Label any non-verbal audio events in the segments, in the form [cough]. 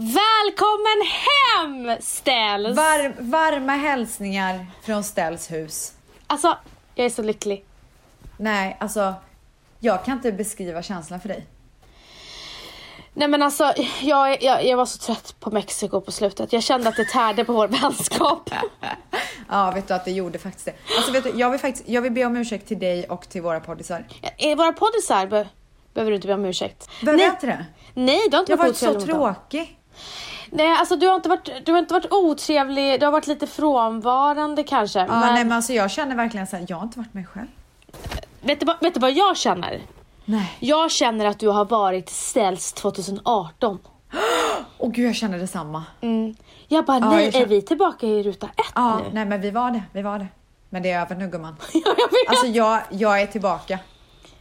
Välkommen hem Ställs! Var, varma hälsningar från Ställs hus. Alltså, jag är så lycklig. Nej, alltså jag kan inte beskriva känslan för dig. Nej men alltså, jag, jag, jag var så trött på Mexiko på slutet. Jag kände att det tärde på vår vänskap. [laughs] Ja, vet du att det gjorde faktiskt det. Alltså vet du, jag vill faktiskt, jag vill be om ursäkt till dig och till våra poddisar. Är våra poddisar be, behöver du inte be om ursäkt. Behöver jag inte det? Nej, du har inte Jag varit varit så tråkig. Nej, alltså du har inte varit, du har inte varit otrevlig, du har varit lite frånvarande kanske. Ja, men nej men alltså jag känner verkligen så här, jag har inte varit mig själv. vet, du, vad- vet du vad jag känner? Nej. Jag känner att du har varit ställs 2018. [gasps] Åh gud, jag känner detsamma. Mm. Jag bara, Ja, nej, jag känner- är vi tillbaka i ruta ett Ja, nu? nej men vi var det, vi var det. Men det är över nu gumman. [laughs] Ja, jag vet. Alltså jag, jag är tillbaka.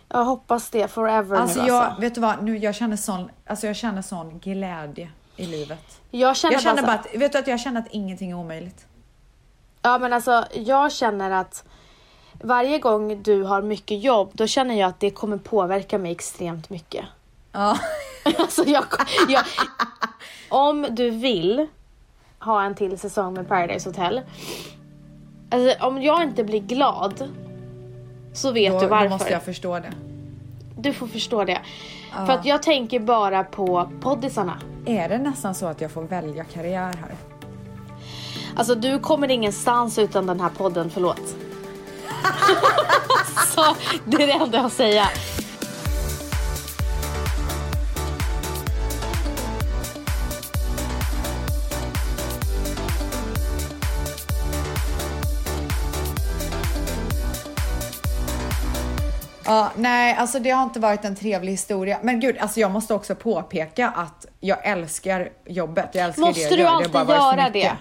Jag hoppas det forever Alltså nu jag, alltså. vet du vad, nu jag känner sån, alltså jag känner sån glädje i livet. Jag känner, Jag känner bara, bara så- att, vet du att jag känner att ingenting är omöjligt. Ja men alltså jag känner att varje gång du har mycket jobb då känner jag att det kommer påverka mig extremt mycket. Ja. [laughs] alltså jag, jag, om du vill ha en till säsong med Paradise Hotel. Alltså om jag inte blir glad så vet Då, du då varför. måste jag förstå det. Du får förstå det. För att jag tänker bara på poddisarna. Är det nästan så att jag får välja karriär här? Alltså du kommer ingenstans utan den här podden, förlåt. [laughs] så det är det enda jag har Ja, nej, alltså det har inte varit en trevlig historia. Men gud, alltså jag måste också påpeka att jag älskar jobbet. Jag älskar det Måste jag du gör. alltid det varit för göra det?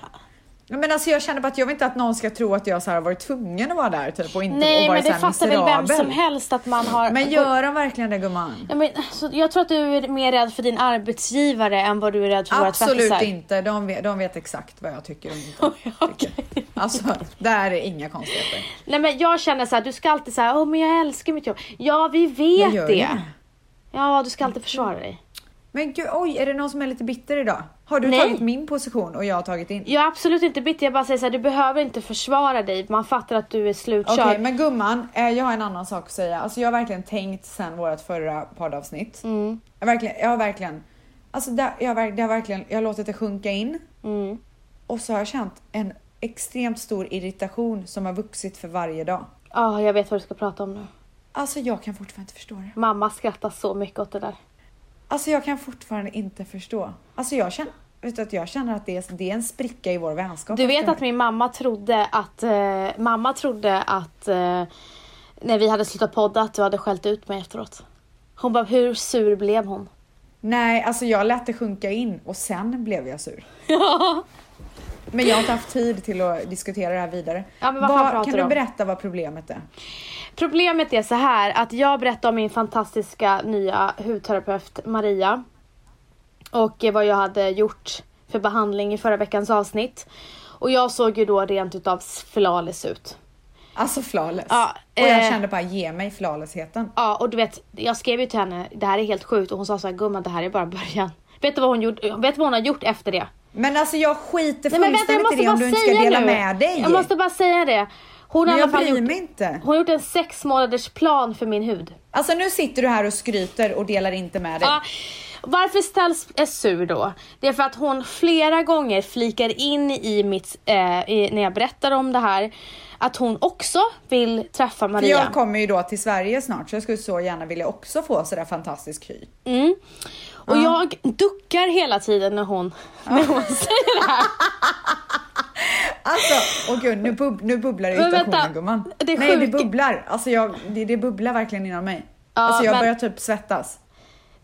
Men alltså jag känner bara att jag vill inte att någon ska tro att jag så har varit tvungen att vara där typ och inte och Nej varit men det fattar väl vem som helst att man har... Men gör de verkligen det gumman? Ja, men, så jag tror att du är mer rädd för din arbetsgivare än vad du är rädd för våra Absolut tvättisar. inte. De vet, de vet exakt vad jag tycker och inte [laughs] Okej. Alltså, där är inga konstigheter. Nej men jag känner så här, du ska alltid säga, åh men jag älskar mitt jobb. Ja vi vet det. det. Ja du ska alltid försvara dig. Men gud, oj, är det någon som är lite bitter idag? Har du Nej. tagit min position och jag har tagit din? Jag är absolut inte bitter, jag bara säger så här, du behöver inte försvara dig. Man fattar att du är slutkörd. Okej, men gumman, eh, jag har en annan sak att säga. Alltså jag har verkligen tänkt sen vårt förra poddavsnitt. Mm. Jag, verkligen, jag har verkligen, alltså där, jag, har, det har verkligen, jag har låtit det sjunka in Mm. och så har jag känt en extremt stor irritation som har vuxit för varje dag. Ja, jag vet vad du ska prata om nu. Alltså jag kan fortfarande inte förstå det. Mamma skrattar så mycket åt det där. Alltså jag kan fortfarande inte förstå. Alltså jag känner, vet du, att jag känner att det är, det är en spricka i vår vänskap. Du vet att min mamma trodde att, eh, mamma trodde att eh, när vi hade slutat podda att du hade skällt ut mig efteråt. Hon bara, hur sur blev hon? Nej, alltså jag lät det sjunka in och sen blev jag sur. [laughs] Ja. Men jag har inte haft tid till att diskutera det här vidare. Ja, men vad kan du du berätta vad problemet är? Problemet är så här att jag berättade om min fantastiska nya hudterapeut Maria. Och vad jag hade gjort för behandling i förra veckans avsnitt. Och jag såg ju då rent utav flawless ut. Alltså flawless. Ja, och jag eh, kände bara ge mig flawlessheten. Ja och du vet, jag skrev ju till henne, det här är helt sjukt och hon sa så här, gumman det här är bara början. Vet du vad hon, gjorde, vet vad hon har gjort efter det? Men alltså jag skiter Nej men vänta jag fullständigt i det om du inte ska dela nu. med dig. Jag måste bara säga det. Hon har i alla jag fall gjort, inte. hon har gjort en sex månaders plan för min hud. Alltså nu sitter du här och skryter och delar inte med dig. Ja, varför ställs är sur då? Det är för att hon flera gånger flikar in i mitt, eh, i, när jag berättar om det här, att hon också vill träffa För Maria. jag kommer ju då till Sverige snart så jag skulle så gärna vilja också få sådär fantastisk hy. Mm. Och jag duckar hela tiden när hon, när hon säger det här. [laughs] Alltså, åh gud nu, bub nu bubblar Men vänta, irritationen gumman. det Nej det bubblar, alltså jag, det, det bubblar verkligen inom mig. Ja, alltså jag men- börjar typ svettas.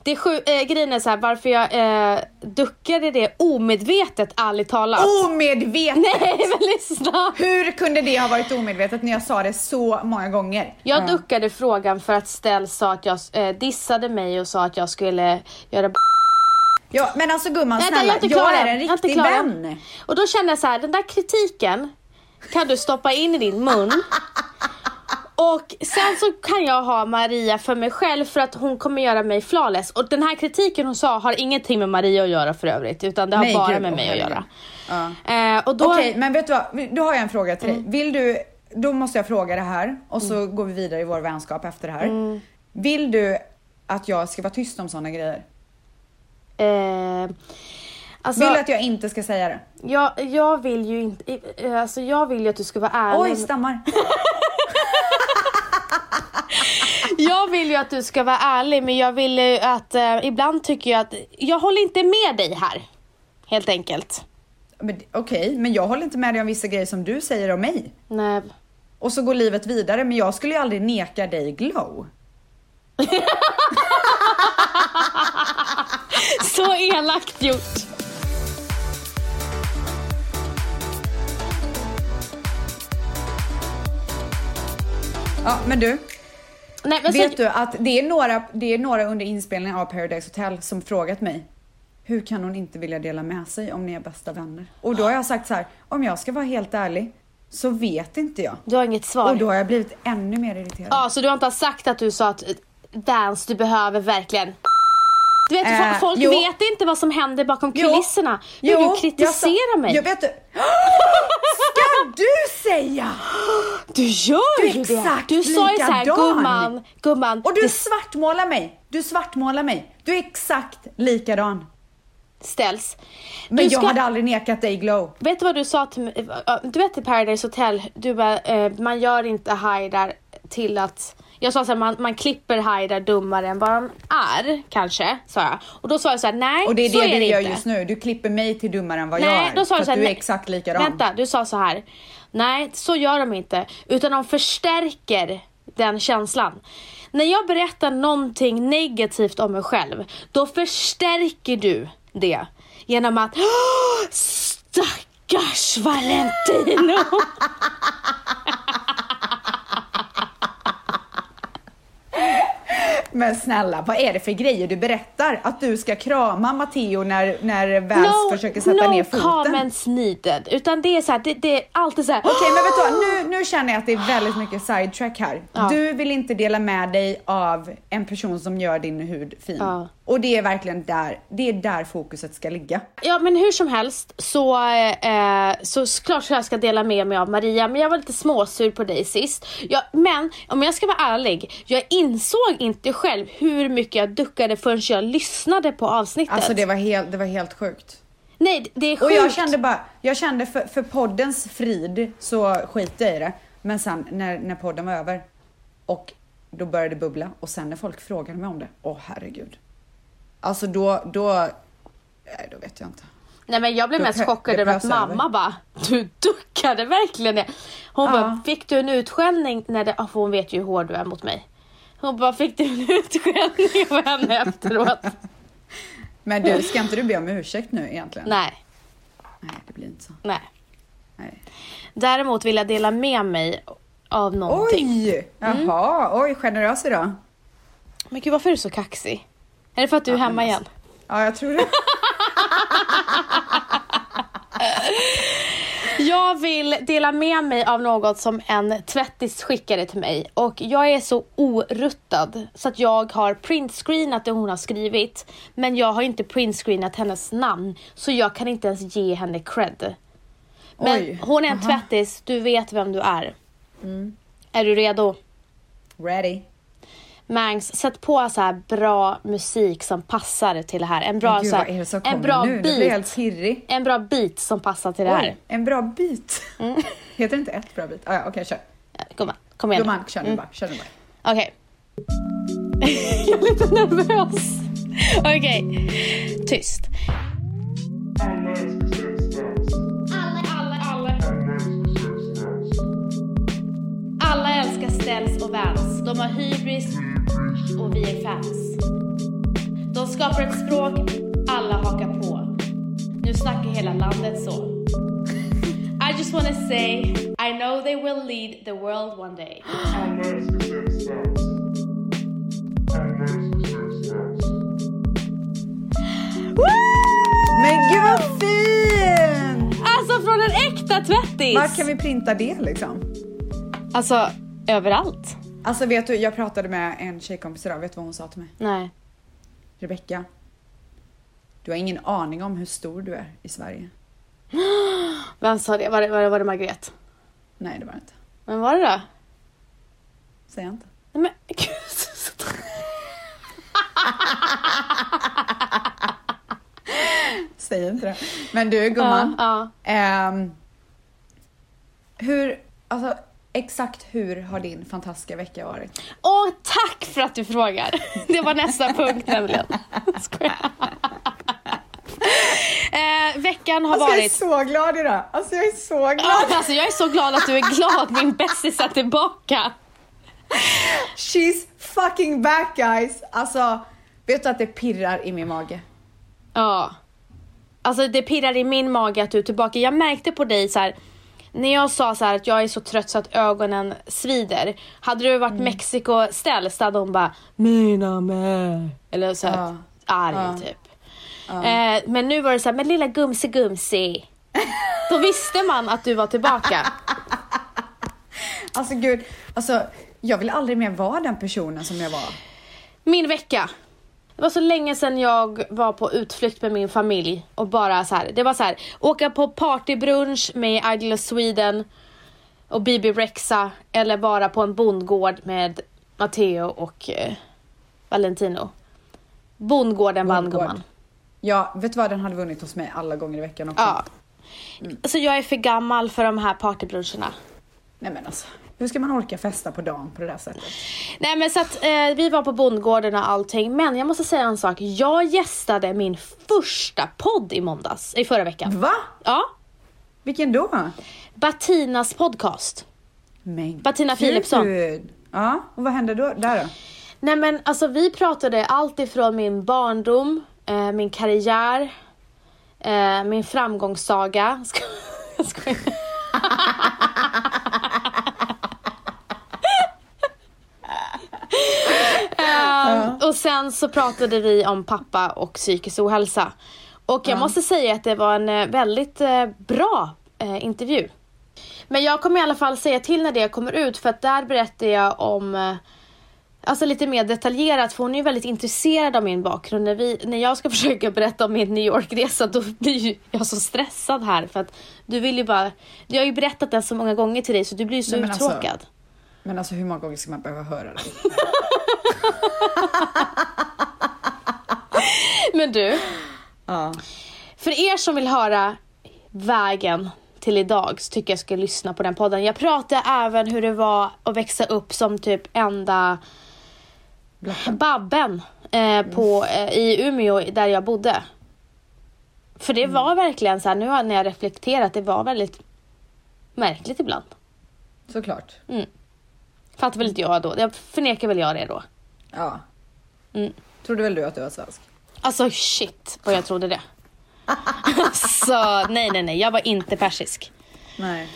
Det är sju, äh, grejen är så här, varför jag äh, duckade det omedvetet ärligt talat. Omedvetet! Nej men lyssna! Hur kunde det ha varit omedvetet när jag sa det så många gånger? Jag Ja. duckade frågan för att Stell sa att jag äh, dissade mig och sa att jag skulle göra b- Ja men alltså gumman Vänta, snälla, jag jag är en Jag riktig än. vän. Och då kände jag så här, den där kritiken kan du stoppa in i din mun. Och sen så kan jag ha Maria för mig själv för att hon kommer göra mig flawless. Och den här kritiken hon sa har ingenting med Maria att göra för övrigt utan det har Nej, bara gud, med mig att göra. Ja. Eh, då, Okej, men vet du vad? Då har jag en fråga till dig. Mm. Vill du, då måste jag fråga det här och så går vi vidare i vår vänskap efter det här. Mm. Vill du att jag ska vara tyst om sådana grejer? Eh, alltså, Vill du att jag inte ska säga det? jag, jag vill ju inte, eh, alltså jag vill ju att du ska vara ärlig. Oj, stammar. [laughs] Jag vill ju att du ska vara ärlig men jag vill ju att, eh, ibland tycker jag att, jag håller inte med dig här. Helt enkelt. Men, Okej, men jag håller inte med dig om vissa grejer som du säger om mig. Nej. Och så går livet vidare, men jag skulle ju aldrig neka dig glow. [laughs] Så elakt gjort. Ja, men du, Nej, men vet så, du att det är, några, det är några under inspelningen av Paradise Hotel som frågat mig hur kan hon inte vilja dela med sig om ni är bästa vänner? Och då har jag sagt så här, om jag ska vara helt ärlig så vet inte jag. Du har inget svar. Och då har jag blivit ännu mer irriterad. Ja, så du har inte sagt att du sa att Vans, du behöver verkligen du vet, Äh, folk jo. vet inte vad som händer bakom Jo. kulisserna. Hur Jo, du jag kritiserar sa- mig. Jag vet du. [gasps] Ska du säga? [gasps] Du gör Du ju det. exakt Du sa ju såhär, gumman, gumman. Och du det svartmålar mig. Du svartmålar mig. Du är exakt likadan. ställs. Men Du jag ska- hade aldrig nekat dig glow. Vet du vad du sa till mig? Eh, Du vet i Paradise Hotel, du bara, eh, man gör inte Haidar till att jag sa såhär, man, man klipper Haidar dummare än vad han är, kanske, sa jag. Och då sa jag såhär, nej Och det är så det är du gör inte. just nu. Du klipper mig till dummare än vad jag Nej, är. då sa för jag så att här, du är nej, exakt likadan. Vänta, du sa så här. Nej, så gör de inte. Utan de förstärker den känslan. När jag berättar någonting negativt om mig själv, då förstärker du det genom att "Åh, Stackars Valentino! [laughs] Men snälla, vad är det för grejer du berättar? Att du ska krama Matteo när, när Vans försöker sätta no ner foten? comments needed. Utan det är så här, det, det är alltid så här. Okej, men vet du? Nu, [gasps] nu känner jag att det är väldigt mycket sidetrack här. Ja. Du vill inte dela med dig av en person som gör din hud fin. Ja. Och det är verkligen där, det är där fokuset ska ligga. Ja men hur som helst så, eh, så klart jag ska dela med mig av Maria men jag var lite småsur på dig sist. Jag, men om jag ska vara ärlig, jag insåg inte själv hur mycket jag duckade förrän jag lyssnade på avsnittet. Alltså det var helt, det var helt sjukt. Nej det är sjukt. Och jag kände bara, jag kände för, för poddens frid så skiter jag i det. Men sen när, när podden var över och då började det bubbla och sen när folk frågade mig om det, åh herregud. Alltså då, då, nej då vet jag inte. Nej men jag blev Då mest chockad över att mamma över. bara, du duckade verkligen det. Hon Ja. bara, fick du en utskällning? när det, ah, hon vet ju hur hård du är mot mig. Hon bara, fick du en utskällning av henne [laughs] efteråt? Men du, ska inte du be om ursäkt nu egentligen? Nej, Nej, det blir inte så. nej. Nej. Däremot vill jag dela med mig av någonting. Oj! Mm. Jaha, oj generös idag. Men gud varför är du så kaxig? Är det för att du är hemma men igen? Ja, jag tror det. [laughs] Jag vill dela med mig av något som en tvättis skickade till mig och jag är så oruttad så att jag har printscreenat det hon har skrivit men jag har inte printscreenat hennes namn så jag kan inte ens ge henne cred. Men Oj, hon är en aha. tvättis, du vet vem du är. Är du redo? Ready. Mangs, sätt på så här bra musik som passar till det här. En bra, gud, så här, en bra nu? Beat. En bra beat som passar till det här. Oj, en bra bit. [laughs] Heter det inte ett bra bit? Ah, ja, Okej, kör. Ja, Gumman, kom igen. Gumman, kör nu bara. Kör nu bara. Okej. [laughs] jag är lite nervös. Okej, tyst. Alla älskar Ställs och Vans. De har hybris och vi är fans. De skapar ett språk alla hakar på. Nu snackar hela landet så. I just wanna say, I know they will lead the world one day. Men gud vad fin! Alltså från en äkta tvättis! Var kan vi printa det liksom? Alltså, överallt. Alltså vet du, jag pratade med en tjejkompis idag, vet du vad hon sa till mig? Nej. Rebecka, du har ingen aning om hur stor du är i Sverige. [gasps] Vem sa det? Var det, var det, var det Margret? Nej det var det inte. Men var det då? Säger jag inte. Nej men [laughs] gud. [laughs] Säger inte det. Men du gumman. Ja, ehm, hur, alltså exakt hur har din fantastiska vecka varit? Åh, tack för att du frågar. Det var nästa punkt nämligen. Eh, veckan har Alltså jag är varit... så glad idag. Alltså jag är så glad. Ja, alltså, jag är så glad att du är glad. Min bästis är tillbaka. She's fucking back guys. Alltså, vet du att det pirrar i min mage? Ja. Alltså det pirrar i min mage att du är tillbaka. Jag märkte på dig så här. När jag sa så här att jag är så trött så att ögonen svider. Hade du varit Mm. Mexiko-ställd så hade hon bara Mina med. Eller så här, Ja. arg Ja. typ. Eh, men nu var det så här, men lilla gumsi gumsi. Då visste man att du var tillbaka. [laughs] Alltså gud, alltså jag vill aldrig mer vara den personen som jag var. Min vecka. Det var så länge sedan jag var på utflykt med min familj och bara så här. Det var så här, åka på partybrunch med Idol Sweden och Bibi Rexa eller vara på en bondgård med Matteo och eh, Valentino. Bondgården vann gumman. Ja, vet du vad? Den hade vunnit hos mig alla gånger i veckan också. Ja. Alltså jag är för gammal för de här partybruncherna. Nej men alltså, hur ska man orka festa på dagen på det där sättet? Nej men så att eh, vi var på bondgården och allting. Men jag måste säga en sak. Jag gästade min första podd i måndags, i förra veckan. Va? Ja. Vilken då? Batinas podcast. Men Bettina Philipsson. Ja, och vad hände då, där då? Nej men alltså vi pratade allt ifrån min barndom, eh, min karriär, eh, min framgångssaga. [laughs] Jag skojar. [laughs] Ehm, Och sen så pratade vi om pappa och psykisk ohälsa. Och jag måste säga att det var en eh, väldigt eh, bra eh, intervju. Men jag kommer i alla fall säga till när det kommer ut för att där berättar jag om eh, Alltså lite mer detaljerat för hon är ju väldigt intresserad av min bakgrund. När, vi, när jag ska [laughs] försöka berätta om min New York-resa då blir jag så stressad här för att du vill ju bara... Jag har ju berättat den så många gånger till dig så du blir ju så Nej, men alltså- uttråkad. Men alltså hur många gånger ska man behöva höra det? [laughs] [laughs] Men du, Ja. för er som vill höra vägen till idag så tycker jag ska lyssna på den podden. Jag pratade även hur det var att växa upp som typ enda Babben eh, på, eh, i Umeå där jag bodde. För det var verkligen så här, nu när jag reflekterat, det var väldigt märkligt ibland. Såklart. Fattar väl inte jag då, jag förnekar väl jag det då. Ja. Mm. Trodde väl du att du var svensk? Alltså shit vad jag trodde det. [laughs] alltså nej nej nej, jag var inte persisk. Nej.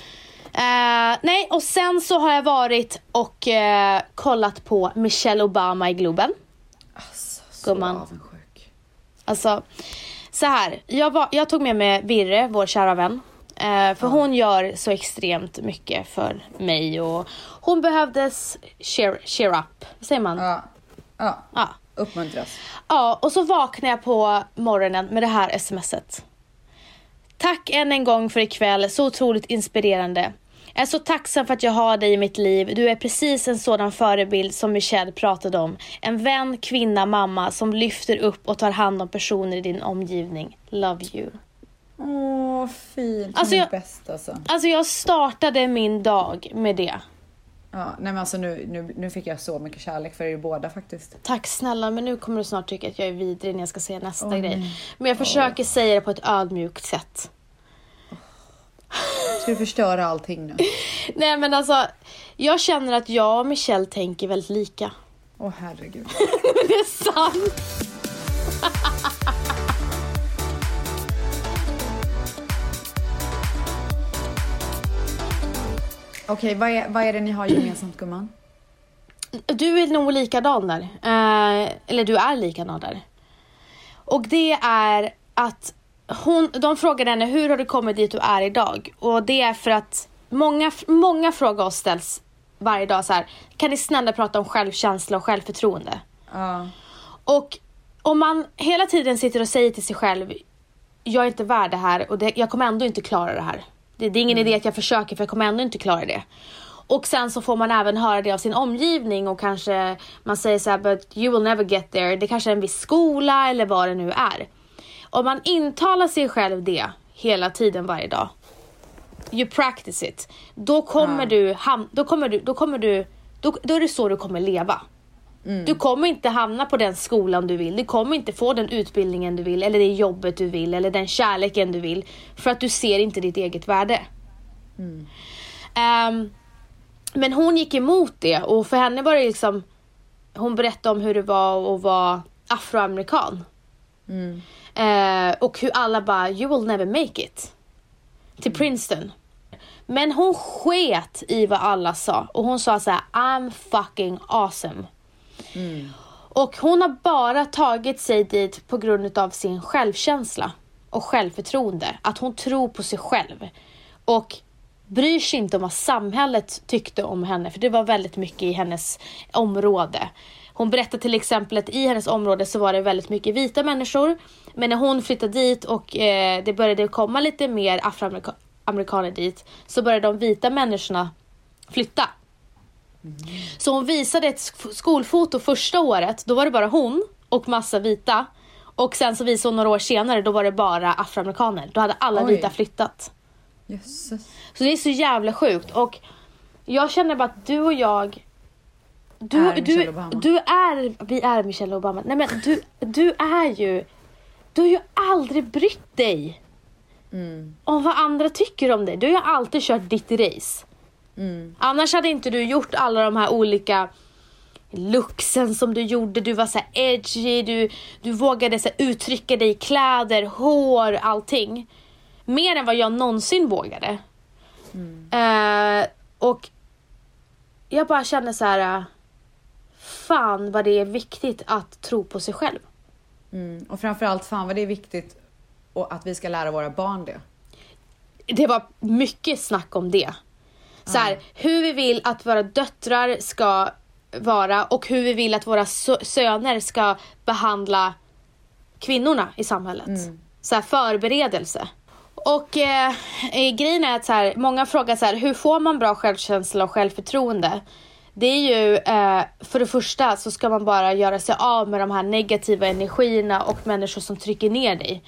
Eh, nej, och sen så har jag varit och eh, kollat på Michelle Obama i Globen. Alltså, så Gumman. avundsjuk. Alltså, så här. Jag, var, jag tog med mig Virre, vår kära vän. Eh, för hon gör så extremt mycket för mig och hon behövdes cheer, cheer up. Vad säger man? Ja. Ja. Ja. Uppmuntras. Ja, och så vaknade jag på morgonen med det här smset. Tack än en gång för ikväll, så otroligt inspirerande. Jag är så tacksam för att jag har dig i mitt liv. Du är precis en sådan förebild som Michelle pratade om. En vän, kvinna, mamma som lyfter upp och tar hand om personer i din omgivning. Love you. Åh, fint. Alltså, jag- bäst alltså. Alltså jag startade min dag med det. Ja, nej men alltså nu, nu, nu fick jag så mycket kärlek för er båda faktiskt. Tack snälla, men nu kommer du snart tycka att jag är vidrig när jag ska säga nästa Åh, grej. nej. Men jag försöker säga det på ett ödmjukt sätt. Ska du förstöra allting nu? [laughs] Nej men alltså, jag känner att jag och Michelle tänker väldigt lika. Åh herregud. [laughs] det är sant! Okej, vad, är, vad är det ni har gemensamt gumman? Du är nog likadan där. Eh, eller du är likadan där. Och det är att hon, de frågade henne hur har du kommit dit du är idag? Och det är för att många, många frågor oss ställs varje dag så här. Kan ni snälla prata om självkänsla och självförtroende? Ja. Och om man hela tiden sitter och säger till sig själv, jag är inte värd det här och det, jag kommer ändå inte klara det här. Det, det är ingen idé att jag försöker för jag kommer ändå inte klara det. Och sen så får man även höra det av sin omgivning och kanske man säger så här, but you will never get there. Det kanske är en viss skola eller vad det nu är. Om man intalar sig själv det hela tiden varje dag. You practice it. Då kommer Ja. du, då kommer du, då kommer du, då, då är det så du kommer leva. Du kommer inte hamna på den skolan du vill. Du kommer inte få den utbildningen du vill eller det jobbet du vill eller den kärleken du vill. För att du ser inte ditt eget värde. Ehm, men hon gick emot det och för henne var det liksom Hon berättade om hur det var att vara afroamerikan. Mm. Eh, och hur alla bara you will never make it. Till Princeton. Men hon sket i vad alla sa och hon sa så här: I'm fucking awesome. Och hon har bara tagit sig dit på grund av sin självkänsla och självförtroende. Att hon tror på sig själv. Och bryr sig inte om vad samhället tyckte om henne, för det var väldigt mycket i hennes område. Hon berättade till exempel att i hennes område så var det väldigt mycket vita människor. Men när hon flyttade dit och eh, det började komma lite mer afroamerikaner dit så började de vita människorna flytta. Så hon visade ett sk- skolfoto första året, då var det bara hon och massa vita. Och sen så visade hon några år senare, då var det bara afroamerikaner. Då hade alla Oj. vita flyttat. Jösses. Så det är så jävla sjukt och jag känner bara att du och jag du, Är du, du är, vi är Michelle Obama. Nej men du, du är ju, du har ju aldrig brytt dig Mm. om vad andra tycker om dig. Du har ju alltid kört ditt race. Mm. Annars hade inte du gjort alla de här olika looksen som du gjorde. Du var så edgy, du, du vågade så uttrycka dig i kläder, hår, allting. Mer än vad jag någonsin vågade. Eh, och jag bara känner så här. Fan vad det är viktigt att tro på sig själv. Mm. Och framförallt, fan vad det är viktigt och att vi ska lära våra barn det. det var mycket snack om det. Så här, hur vi vill att våra döttrar ska vara och hur vi vill att våra sö- söner ska behandla kvinnorna i samhället. Så här, förberedelse. Och eh, eh, grejen är att så här, många frågar så här, hur får man bra självkänsla och självförtroende? Det är ju, eh, för det första så ska man bara göra sig av med de här negativa energierna och människor som trycker ner dig.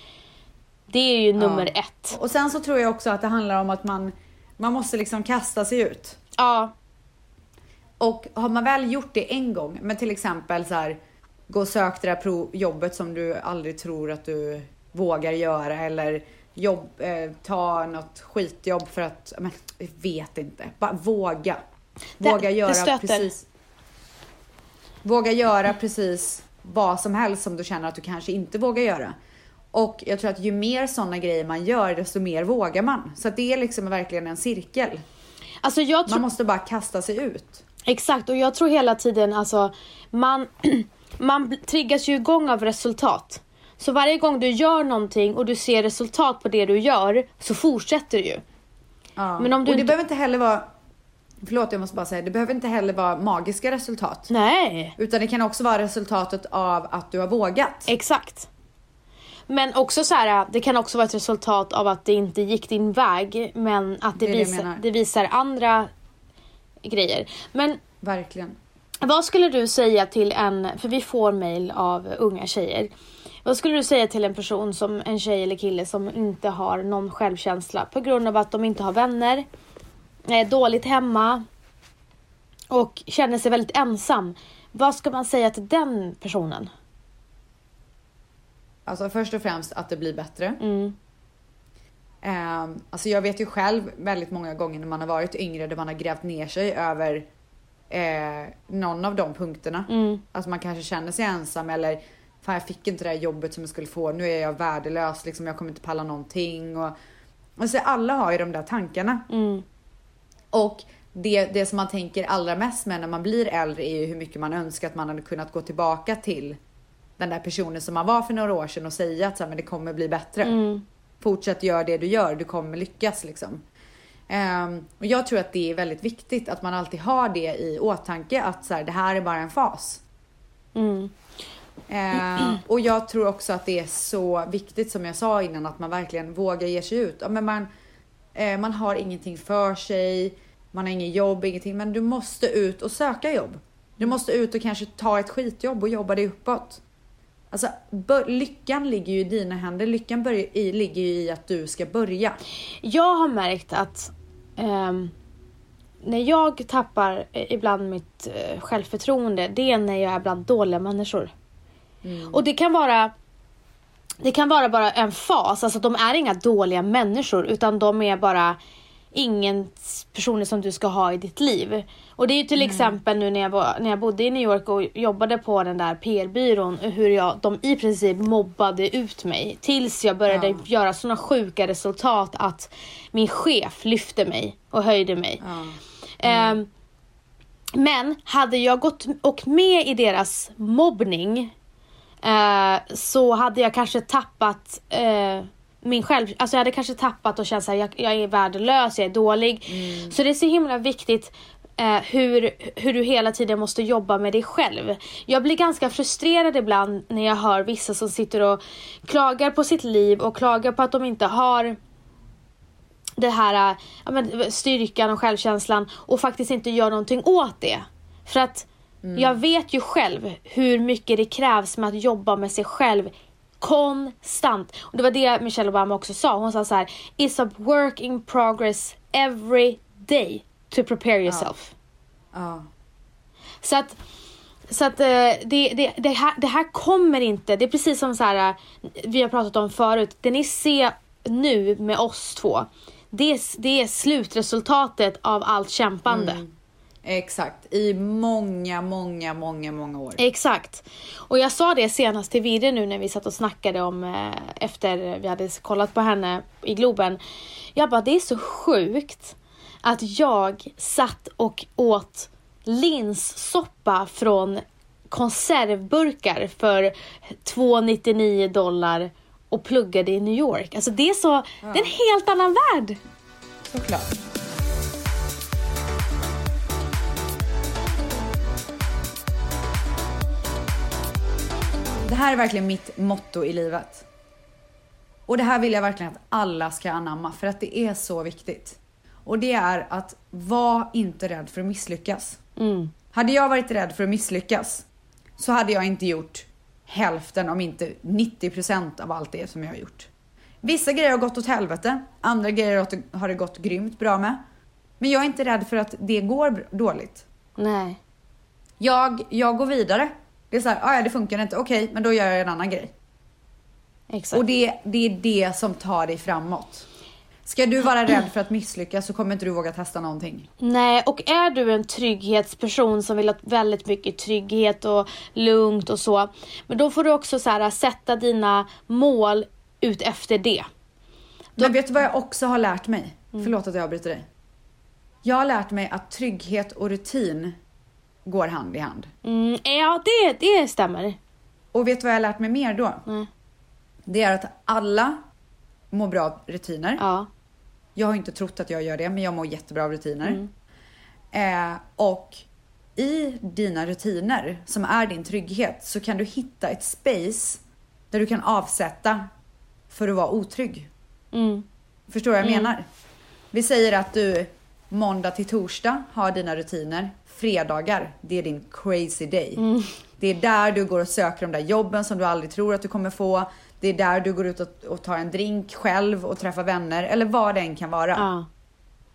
Det är ju nummer ett. Och sen så tror jag också att det handlar om att man, man måste liksom kasta sig ut. Ja, Och har man väl gjort det en gång, men till exempel så här, gå och sök det där jobbet som du aldrig tror att du vågar göra eller jobb, eh, ta något skitjobb för att, men jag vet inte, bara våga. Det- Våga det göra stöter. precis. Våga göra precis vad som helst som du känner att du kanske inte vågar göra. Och jag tror att ju mer sådana grejer man gör, desto mer vågar man. Så det är liksom verkligen en cirkel. alltså tror, Man måste bara kasta sig ut. exakt och jag tror hela tiden alltså man, [clears throat] man triggas ju igång av resultat. Så varje gång du gör någonting och du ser resultat på det du gör så fortsätter du ju. Ja. Men om du och det inte- behöver inte heller vara, förlåt jag måste bara säga, det behöver inte heller vara magiska resultat. Nej, Utan det kan också vara resultatet av att du har vågat. exakt. Men också så här, det kan också vara ett resultat av att det inte gick din väg men att det, Det visar, det visar andra grejer. Men Verkligen. Vad skulle du säga till en, för vi får mail av unga tjejer. Vad skulle du säga till en person som en tjej eller kille som inte har någon självkänsla på grund av att de inte har vänner, är dåligt hemma och känner sig väldigt ensam. Vad ska man säga till den personen? Alltså först och främst att det blir bättre. Mm. Um, alltså jag vet ju själv väldigt många gånger när man har varit yngre där man har grävt ner sig över eh, någon av de punkterna. Mm. Alltså man kanske känner sig ensam eller fan jag fick inte det här jobbet som jag skulle få, nu är jag värdelös, liksom, jag kommer inte palla någonting. Och, alltså alla har ju de där tankarna. Mm. Och det, det som man tänker allra mest med när man blir äldre är ju hur mycket man önskar att man hade kunnat gå tillbaka till den där personen som man var för några år sedan och säga att så här, men det kommer bli bättre. Mm. Fortsätt göra det du gör, du kommer lyckas liksom. Ehm, och jag tror att det är väldigt viktigt att man alltid har det i åtanke att så här, det här är bara en fas. Mm. Eh, och jag tror också att det är så viktigt som jag sa innan att man verkligen vågar ge sig ut. Ja, men man, eh, man har ingenting för sig, man har inget jobb, ingenting. Men du måste ut och söka jobb. Du måste ut och kanske ta ett skitjobb och jobba dig uppåt. Alltså lyckan ligger ju i dina händer. Lyckan i, ligger ju i att du ska börja. Jag har märkt att ehm, när jag tappar eh, ibland mitt eh, självförtroende, det är när jag är bland dåliga människor. Och det kan vara det kan vara bara en fas, alltså de är inga dåliga människor utan de är bara ingen personer som du ska ha i ditt liv. Och det är ju till exempel nu när jag, var, när jag bodde i New York och jobbade på den där PR-byrån hur jag, de i princip mobbade ut mig tills jag började Ja. göra såna sjuka resultat att min chef lyfte mig och höjde mig. Ja. Ehm, men hade jag gått och med i deras mobbning eh, så hade jag kanske tappat eh, min själv... Alltså jag hade kanske tappat och känt att jag, jag är värdelös, jag är dålig. Så det är så himla viktigt eh, hur, hur du hela tiden måste jobba med dig själv. Jag blir ganska frustrerad ibland när jag hör vissa som sitter och klagar på sitt liv och klagar på att de inte har det här ja, men, styrkan och självkänslan och faktiskt inte gör någonting åt det. För att jag vet ju själv hur mycket det krävs med att jobba med sig själv konstant. Och det var det Michelle Obama också sa. Hon sa så här: It's a work in progress every day to prepare yourself. Ja. Så att, så att eh, det, det, det, här, det här kommer inte, det är precis som så här, eh, vi har pratat om förut, det ni ser nu med oss två, det det är slutresultatet av allt kämpande. Exakt. I många, många, många, många år. Exakt. Och jag sa det senast till Virre nu när vi satt och snackade om eh, efter vi hade kollat på henne i Globen. Jag bara, det är så sjukt att jag satt och åt linssoppa från konservburkar för 2,99 dollar och pluggade i New York. Alltså det är så, det är en helt annan värld. Såklart. Det här är verkligen mitt motto i livet. Och det här vill jag verkligen att alla ska anamma för att det är så viktigt. Och det är att var inte rädd för att misslyckas. Mm. Hade jag varit rädd för att misslyckas så hade jag inte gjort hälften om inte 90% av allt det som jag har gjort. Vissa grejer har gått åt helvete, andra grejer har det gått grymt bra med. Men jag är inte rädd för att det går dåligt. Nej. Jag, jag går vidare. Det är så här, "Ah, ja det funkar inte, okej men då gör jag en annan grej. Exakt. Och det, det är det som tar dig framåt. Ska du vara rädd för att misslyckas så kommer inte du våga testa någonting. Nej, och är du en trygghetsperson som vill ha väldigt mycket trygghet och lugnt och så. Men då får du också så här, sätta dina mål ut efter det. Men vet du vad jag också har lärt mig? Förlåt att jag avbryter dig. Jag har lärt mig att trygghet och rutin går hand i hand. Mm, ja, det, det stämmer. Och vet du vad jag har lärt mig mer då? Mm. Det är att alla mår bra av rutiner. Ja. Jag har inte trott att jag gör det, men jag mår jättebra av rutiner. Eh, och i dina rutiner, som är din trygghet, så kan du hitta ett space där du kan avsätta för att vara otrygg. Mm. Förstår vad jag menar? Vi säger att du måndag till torsdag har dina rutiner. Fredagar, det är din crazy day. Det är där du går och söker de där jobben som du aldrig tror att du kommer få. Det är där du går ut och, och tar en drink själv och träffar vänner eller vad det än kan vara. Ja.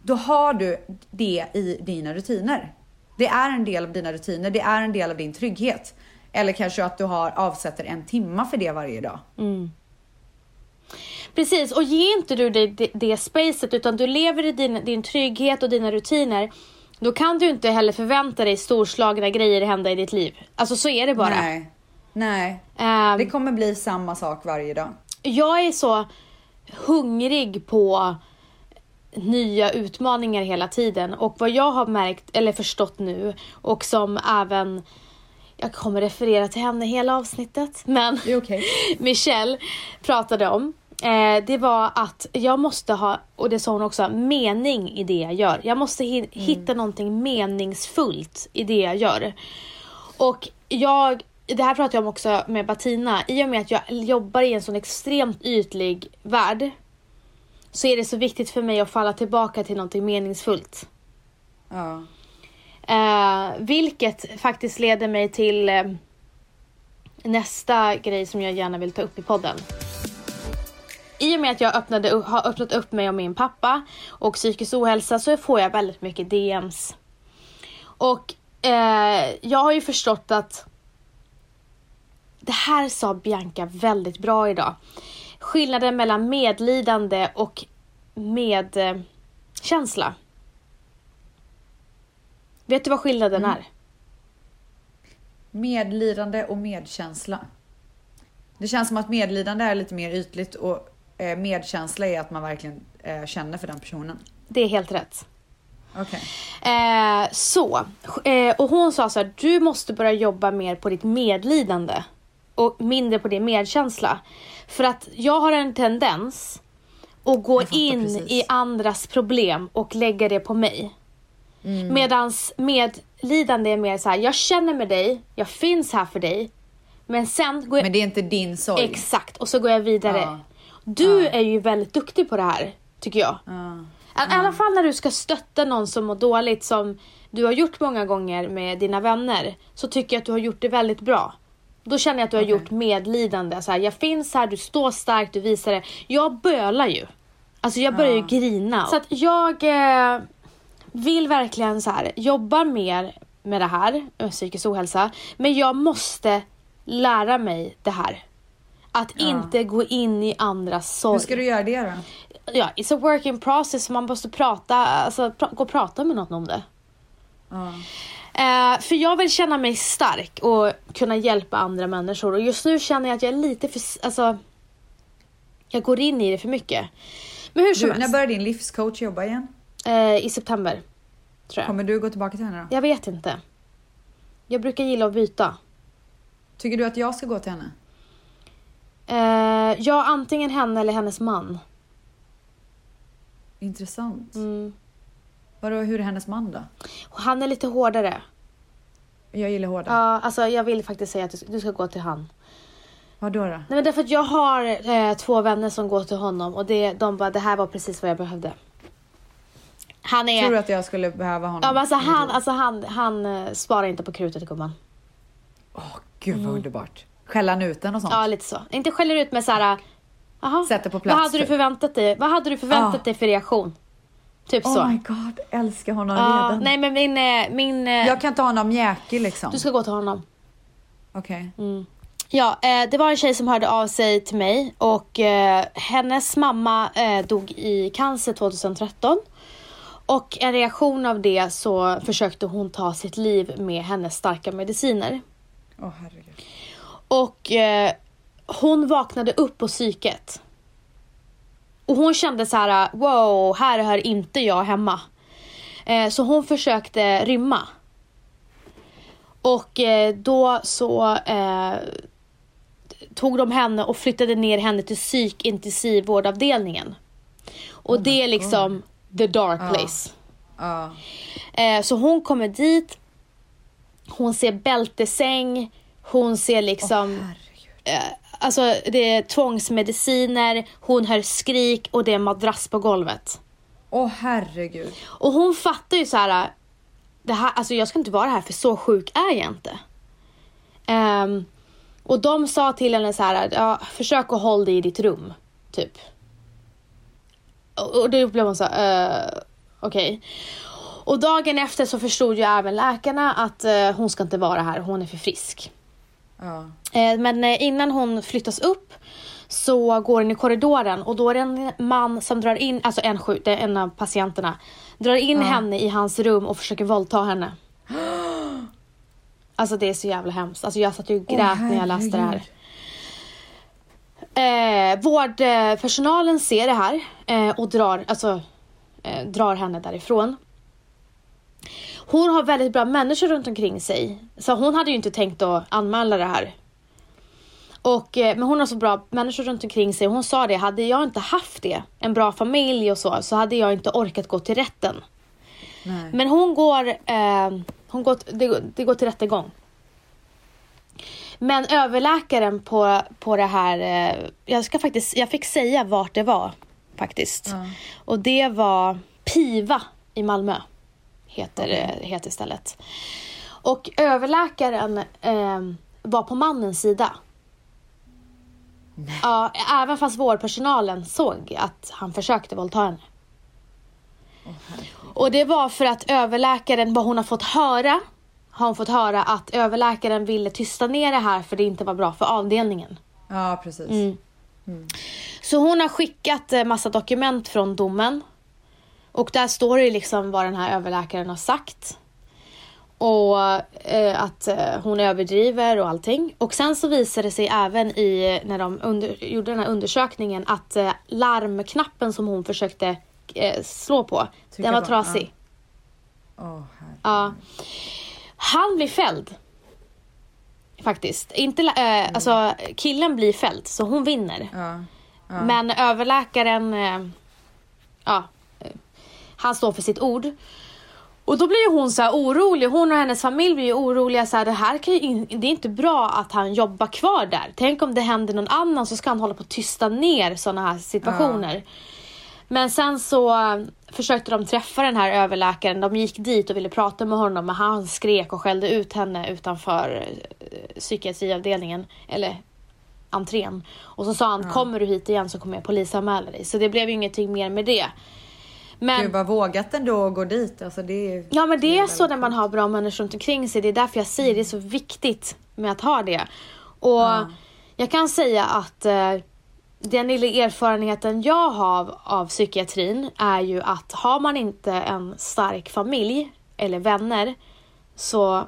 Då har du det i dina rutiner. Det är en del av dina rutiner, det är en del av din trygghet. Eller kanske att du har avsätter en timma för det varje dag. Precis, och ge inte du det, det, det spacet utan du lever i din, din trygghet och dina rutiner. Då kan du inte heller förvänta dig storslagna grejer hända i ditt liv. Alltså så är det bara. Nej. Nej. Ehm, Det kommer bli samma sak varje dag. jag är så hungrig på nya utmaningar hela tiden och vad jag har märkt eller förstått nu och som även jag kommer referera till henne hela avsnittet men okej. [laughs] Michelle pratade om eh, det var att jag måste ha, och det sa hon också, mening i det jag gör. Jag måste hi- hitta någonting meningsfullt i det jag gör. Och jag, det här pratar jag om också med Bettina, i och med att jag jobbar i en sån extremt ytlig värld så är det så viktigt för mig att falla tillbaka till någonting meningsfullt. Ja. Eh, vilket faktiskt leder mig till eh, nästa grej som jag gärna vill ta upp i podden. I och med att jag öppnade, har öppnat upp mig om min pappa och psykisk ohälsa så får jag väldigt mycket DMs. Och eh, jag har ju förstått att det här sa Bianca väldigt bra idag. Skillnaden mellan medlidande och medkänsla. Vet du vad skillnaden är? Medlidande och medkänsla. Det känns som att medlidande är lite mer ytligt och eh, medkänsla är att man verkligen eh, känner för den personen. Det är helt rätt. Okej. Eh, så, eh, och hon sa så här, du måste börja jobba mer på ditt medlidande och mindre på din medkänsla. För att jag har en tendens att gå in precis. i andras problem och lägga det på mig. Mm. Medans medlidande är mer så här, jag känner med dig, jag finns här för dig. Men sen går jag... Men det är inte din sorg. Exakt, och så går jag vidare. Ja. Du är ju väldigt duktig på det här, tycker jag. Ja. I alla fall när du ska stötta någon som mår dåligt som du har gjort många gånger med dina vänner så tycker jag att du har gjort det väldigt bra. Då känner jag att du har Okej. gjort medlidande. Så här, jag finns här, du står starkt, du visar det. Jag bölar ju. Alltså jag börjar ju Ja. grina. Så att jag eh, vill verkligen så här, jobba mer med det här, med psykisk ohälsa. Men jag måste lära mig det här. Att Ja. inte gå in i andras sorg Hur ska du göra det då? ja, it's a work in process. Man måste prata, alltså pra- gå och prata med någon om det. Ja. Eh, för jag vill känna mig stark och kunna hjälpa andra människor. Och just nu känner jag att jag är lite för, alltså. Jag går in i det för mycket. Men hur som Du, när helst. börjar din livscoach jobba igen? Eh, I september. Tror jag. Kommer du gå tillbaka till henne då? Jag vet inte. Jag brukar gilla att byta. Tycker du att jag ska gå till henne? Eh, ja, antingen henne eller hennes man. Intressant. Mm. Vadå, hur är hennes man då? Han är lite hårdare. Jag gillar hårda. Ja, alltså jag vill faktiskt säga att du ska, du ska gå till han. Vadå då? Nej men därför att jag har eh, två vänner som går till honom och det, de bara det här var precis vad jag behövde. Han är... Tror du att jag skulle behöva honom? ja, men alltså, han, alltså han, han eh, sparar inte på krutet gumman. Åh, gud vad underbart. Skälla han ut den och sånt? Ja lite så. Inte skäller ut med såhär... Jaha, Sätter på plats, vad hade du typ. förväntat dig? Vad hade du förväntat Ah. dig för reaktion? Typ Oh så. my god, älskar honom Ja, redan. nej men min... eh, min eh, Jag kan ta honom mjäkig liksom. Du ska gå till honom. Okej. Mm. Ja, eh, det var en tjej som hörde av sig till mig och eh, hennes mamma eh, dog i cancer 2013. Och en reaktion av det så försökte hon ta sitt liv med hennes starka mediciner. Åh herregud. Och eh, hon vaknade upp på psyket. Och hon kände så här: wow, här hör inte jag hemma. Eh, så hon försökte rymma. Och eh, då så eh, tog de henne och flyttade ner henne till psykintensivvårdavdelningen. Och Oh det är liksom the dark place. Ja. Eh, så hon kommer dit, hon ser bältesäng, hon ser liksom, eh, alltså det är tvångsmediciner, hon hör skrik och det är madrass på golvet. Åh herregud. Och hon fattar ju så här, det här, alltså jag ska inte vara här för så sjuk är jag inte. Ehm, och de sa till henne så här, ja, försök att hålla dig i ditt rum, typ. Och, och då blev hon så här, uh, okej. Och dagen efter så förstod ju även läkarna att eh, hon ska inte vara här, hon är för frisk. Ja. Eh, men eh, innan hon flyttas upp så går hon i korridoren och då är det en man som drar in, alltså en, sjuk, det är en av patienterna, drar in Ja. henne i hans rum och försöker våldta henne. [gasps] Alltså det är så jävla hemskt. Alltså jag satt ju och grät när jag läste det här. Eh, vårdpersonalen ser det här eh, och drar, alltså, eh, drar henne därifrån. Hon har väldigt bra människor runt omkring sig. Så hon hade ju inte tänkt att anmäla det här. Och, eh, men hon har så bra människor runt omkring sig. Hon sa det, hade jag inte haft det, en bra familj och så, så hade jag inte orkat gå till rätten. Nej. Men hon går, eh, hon går, det, det går till rättegång. Men överläkaren på, på det här, eh, jag ska faktiskt, jag fick säga vart det var faktiskt. Ja. Och det var Piva i Malmö, heter, eh, heter stället. Och överläkaren eh, var på mannens sida. Ja, även fast vårdpersonalen såg att han försökte våldta henne. Och det var för att överläkaren, vad hon har fått höra, har hon fått höra att överläkaren ville tysta ner det här för det inte var bra för avdelningen. Ja, precis. Mm. Så hon har skickat eh, massa dokument från domen. Och där står det liksom vad den här överläkaren har sagt. Och eh, att eh, hon överdriver och allting. Och sen så visade det sig även i, när de under, gjorde den här undersökningen, att eh, larmknappen som hon försökte eh, slå på, Trycka den var på, trasig. Åh, herregud. Ja. Han blir fälld. Faktiskt. Inte, eh, alltså, killen blir fälld, så hon vinner. Ja. Ja. Men överläkaren, eh, ja, han står för sitt ord. Och då blir hon så orolig, hon och hennes familj blir ju oroliga så här, det här kan in, det är inte bra att han jobbar kvar där. Tänk om det händer någon annan så ska han hålla på att tysta ner sådana här situationer. Men sen så eh, försökte de träffa den här överläkaren, de gick dit och ville prata med honom men han skrek och skällde ut henne utanför eh, psykiatriavdelningen, eller entrén. Och så sa han, kommer du hit igen så kommer jag polisanmäla dig. Så det blev ju ingenting mer med det. Men, Gud vad vågat ändå att gå dit. Alltså, det är... ja men det är väldigt så när man har bra människor runt omkring sig. Det är därför jag säger det är så viktigt med att ha det. Och Ja. jag kan säga att eh, den lilla erfarenheten jag har av psykiatrin är ju att har man inte en stark familj eller vänner så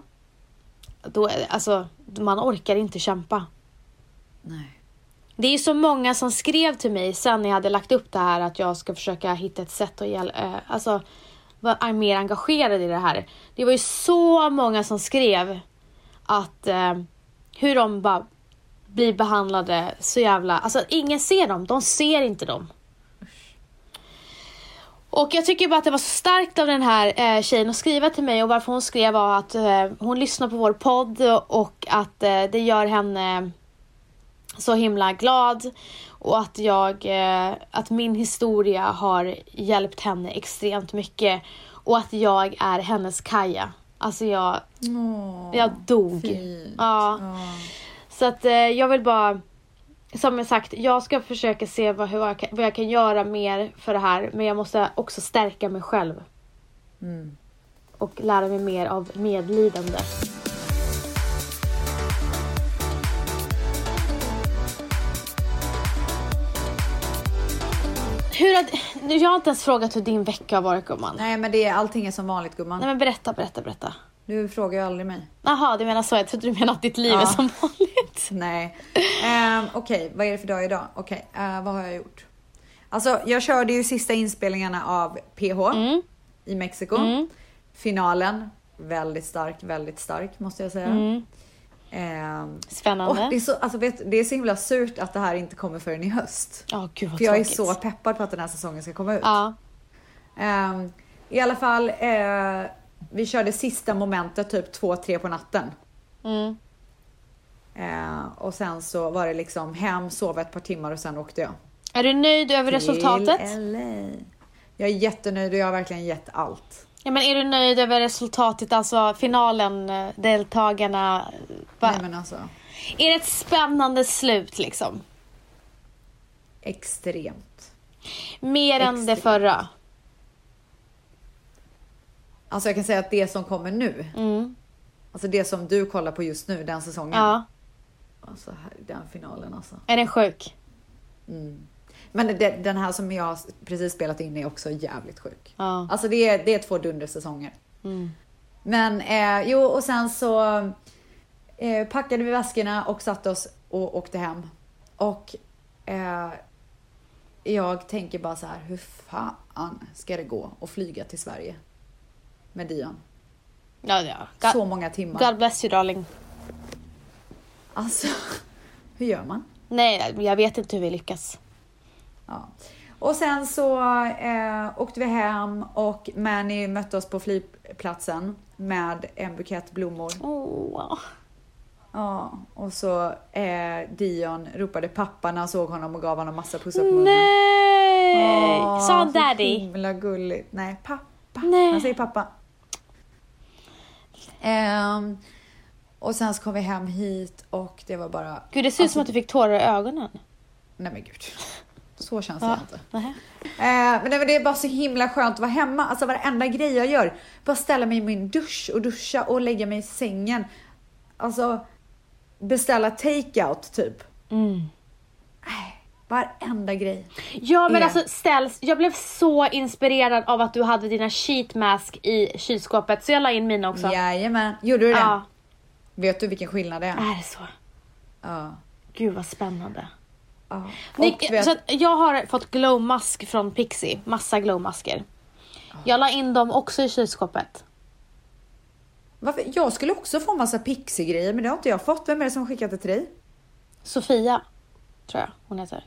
då, är det- alltså, man orkar inte kämpa. Nej. Det är så många som skrev till mig sen när jag hade lagt upp det här att jag ska försöka hitta ett sätt att hjäl- eh, alltså, vara mer engagerad i det här. Det var ju så många som skrev att eh, hur de bara blir behandlade så jävla... Alltså ingen ser dem, de ser inte dem. Och jag tycker bara att det var så starkt av den här eh, tjejen att skriva till mig och varför hon skrev var att eh, hon lyssnar på vår podd och att eh, det gör henne så himla glad och att jag, eh, att min historia har hjälpt henne extremt mycket och att jag är hennes Kaja. Alltså jag, Åh, jag dog. fint. Ja. Så att eh, jag vill bara, som jag sagt, jag ska försöka se vad, hur jag, vad jag kan göra mer för det här. Men jag måste också stärka mig själv Mm. och lära mig mer av medlidande. Hur har, jag har inte ens frågat hur din vecka har varit gumman. Nej. Nej men det är, allting är som vanligt gumman. men berätta, berätta, berätta. Du frågar ju aldrig mig. Jaha, du menar så. Jag trodde du menade att ditt liv är Ja. som vanligt. [laughs] Nej. Um, Okej, vad är det för dag idag? Okej, eh, vad har jag gjort? Alltså, jag körde ju sista inspelningarna av PH Mm. i Mexiko. Mm. Finalen, väldigt stark, väldigt stark måste jag säga. Mm. Ehm, Spännande. det, är så, alltså, vet, det är så himla surt att det här inte kommer förrän i höst. Ja, gud vad För jag är så peppad på att den här säsongen ska komma ut. Ja. Ehm, I alla fall, eh, vi körde sista momentet typ 2-3 på natten. Mm. Eh, och sen så var det liksom hem, sova ett par timmar och sen åkte jag. Är du nöjd över resultatet? Till LA. Jag är jättenöjd och jag har verkligen gett allt. Ja, men är du nöjd över resultatet, alltså finalen, eh, deltagarna? Va? Nej men alltså, Är det ett spännande slut liksom? extremt. Mer än det Extremt. förra? Alltså jag kan säga att det som kommer nu, Mm. alltså det som du kollar på just nu, den säsongen. Ja. Alltså den finalen alltså. Är den sjuk? Mm. Men det, den här som jag precis spelat in är också jävligt sjuk. Ja. Alltså det är, det är två dundersäsonger. Mm. Men eh, jo, och sen så eh, packade vi väskorna och satte oss och åkte hem. Och eh, jag tänker bara så här, hur fan ska det gå att flyga till Sverige? Med Dion. Ja, ja. God, Så många timmar. God bless you darling. Alltså, Hur gör man? Nej, jag vet inte hur vi lyckas. Ja. Och sen så eh, åkte vi hem och Manny mötte oss på flygplatsen med en bukett blommor. Åh. Ja, och så eh, Dion ropade pappa när han såg honom och gav honom massa pussar på munnen. Nej! Sa han daddy? himla gulligt. Nej, pappa. Nej. Han säger pappa. Ehm, och sen så kom vi hem hit och det var bara... Gud, det ser ut som att du fick tårar i ögonen. Nej men gud. Så känns det Ja. inte. Nähä. Eh, men det, det är bara så himla skönt att vara hemma. Alltså varenda grej jag gör. Bara ställa mig i min dusch och duscha och lägga mig i sängen. Alltså beställa takeout typ. Mm. Varenda grej. Ja men är- alltså ställs, jag blev så inspirerad av att du hade dina sheet mask i kylskåpet så jag la in mina också. Jajamän. Gjorde du det? Ja, Vet du vilken skillnad det är? är det så? Ja. Gud vad spännande. Ja. Ni, vet, så jag har fått glowmask från Pixie, massa glowmasker. Jag la in dem också i kylskåpet. varför? Jag skulle också få massa pixie-grejer men det har inte jag fått. Vem är det som skickat det till dig? Sofia, tror jag hon heter.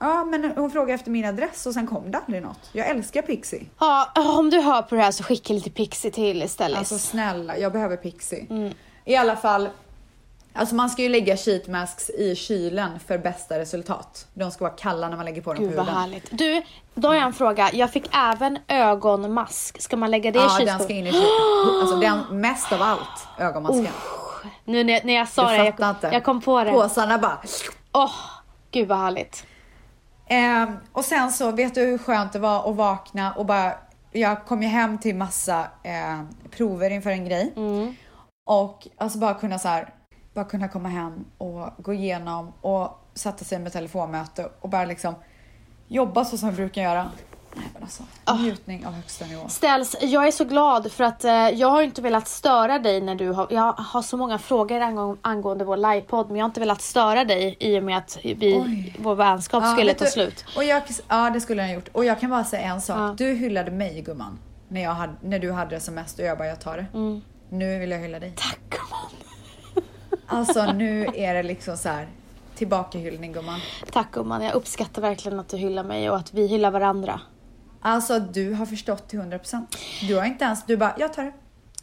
Ja, men hon frågade efter min adress och sen kom det aldrig något. Jag älskar Pixie. Ja, om du hör på det här så skicka lite Pixie till istället. Alltså snälla, jag behöver Pixie. Mm. I alla fall, alltså man ska ju lägga sheet masks i kylen för bästa resultat. De ska vara kalla när man lägger på dem Gud på vad huden. härligt. Du, då har jag en fråga. Jag fick även ögonmask. Ska man lägga det i Ja, den kylskåpet? ska in i kylen. Alltså den, mest av allt, ögonmasken. Nu när, när jag sa Du det, jag, inte. jag kom på det. Påsarna bara. Åh, gud vad härligt. Ehm, och sen så, vet du hur skönt det var att vakna och bara, jag kom ju hem till massa eh, prover inför en grej. Mm. Och alltså bara kunna så här, bara kunna komma hem och gå igenom och sätta sig med telefonmöte och bara liksom jobba så som vi brukar göra. Nej men alltså, Ah. njutning av högsta nivå. Ställs, jag är så glad för att eh, jag har inte velat störa dig när du har, jag har så många frågor angå, angående vår livepodd men jag har inte velat störa dig i och med att vi, Oj. vår vänskap Ja, skulle ta du, slut. Och jag, ja det skulle den ha gjort. Och jag kan bara säga en sak. Ja. Du hyllade mig gumman. När, jag hade, när du hade det som mest och jag bara, jag tar det. Mm. Nu vill jag hylla dig. Tack gumman. Alltså nu är det liksom så här tillbakahyllning gumman. Tack gumman, jag uppskattar verkligen att du hyllar mig och att vi hyllar varandra. Alltså du har förstått till 100%. Du har inte ens, du bara, jag tar det.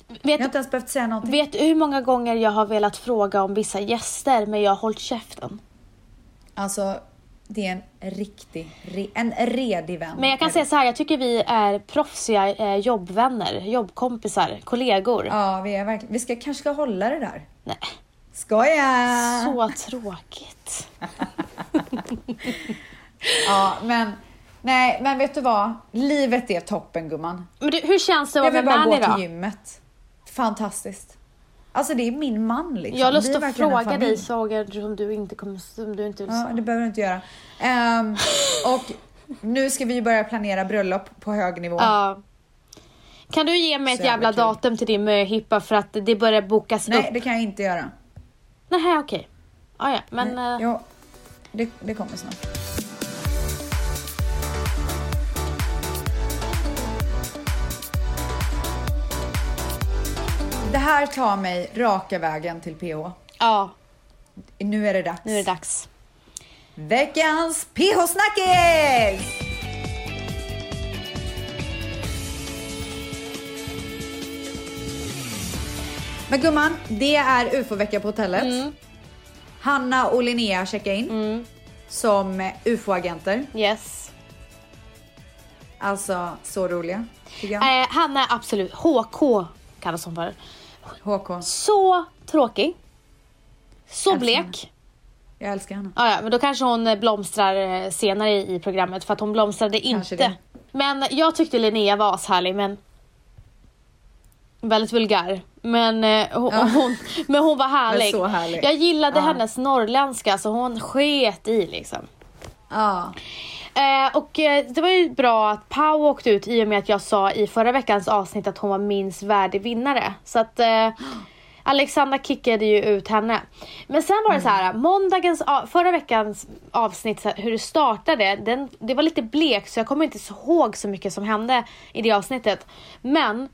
Jag Vet, har inte ens behövt säga någonting. vet du hur många gånger jag har velat fråga om vissa gäster men jag har hållit käften? Alltså det är en riktig, en redig vän. Men jag kan säga så här, jag tycker vi är proffsiga eh, jobbvänner, jobbkompisar, kollegor. Ja, vi är verkligen, vi ska kanske ska hålla det där. Nej, Skoja! så tråkigt. [laughs] Ja, men nej, men vet du vad? Livet är toppen gumman. Men du, hur känns det att Jag vara vill med bara gå Manny till då? gymmet. Fantastiskt. Alltså det är min man liksom. Jag har lust att fråga dig saker som du inte kommer, som du inte vill Ja, säga. det behöver du inte göra. Ehm, och nu ska vi börja planera bröllop på hög nivå. Ja. Kan du ge mig ett Så jävla jävla kul. datum till din möhippa för att det börjar bokas Nej, upp? det kan jag inte göra. Nej, okej. Ah, ja, men... Nej, eh, jo, det, det kommer snart. Det här tar mig raka vägen till PH. ja, Nu är det dags. nu är det dags. Veckans PH-snackis! Men gumman, det är UFO-vecka på hotellet. Mm. Hanna och Linnea checkar in Mm. som UFO-agenter. Yes. Alltså så roliga, jag. Eh, han är absolut... HK kallas hon för. HK, Så tråkig. Så henne. blek. jag älskar henne. Ah, ja, men då kanske hon blomstrar eh, senare i programmet för att hon blomstrade Kanske inte. det. Men jag tyckte Linnea var ashärlig men väldigt vulgär. Men, eh, hon, Ja. [laughs] hon, men hon var härlig. Härlig. Jag gillade Ja. hennes norrländska så hon sket i liksom. Ja, Eh, och eh, det var ju bra att Pau åkte ut i och med att jag sa i förra veckans avsnitt att hon var minst värdig vinnare. Så att eh, Alexandra kickade ju ut henne. Men sen var det så här, måndagens, av- förra veckans avsnitt, hur det startade, den, det var lite blekt så jag kommer inte så ihåg så mycket som hände i det avsnittet. Men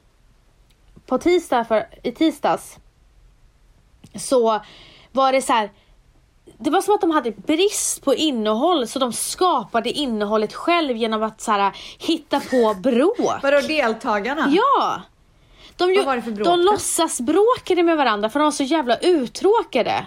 på tisdag, för, i tisdags, så var det så här det var som att de hade brist på innehåll så de skapade innehållet själv genom att så här, hitta på bråk. Vadå deltagarna? Ja! De, ju, Vad var det för bråk de låtsas bråkade med varandra för de var så jävla uttråkade.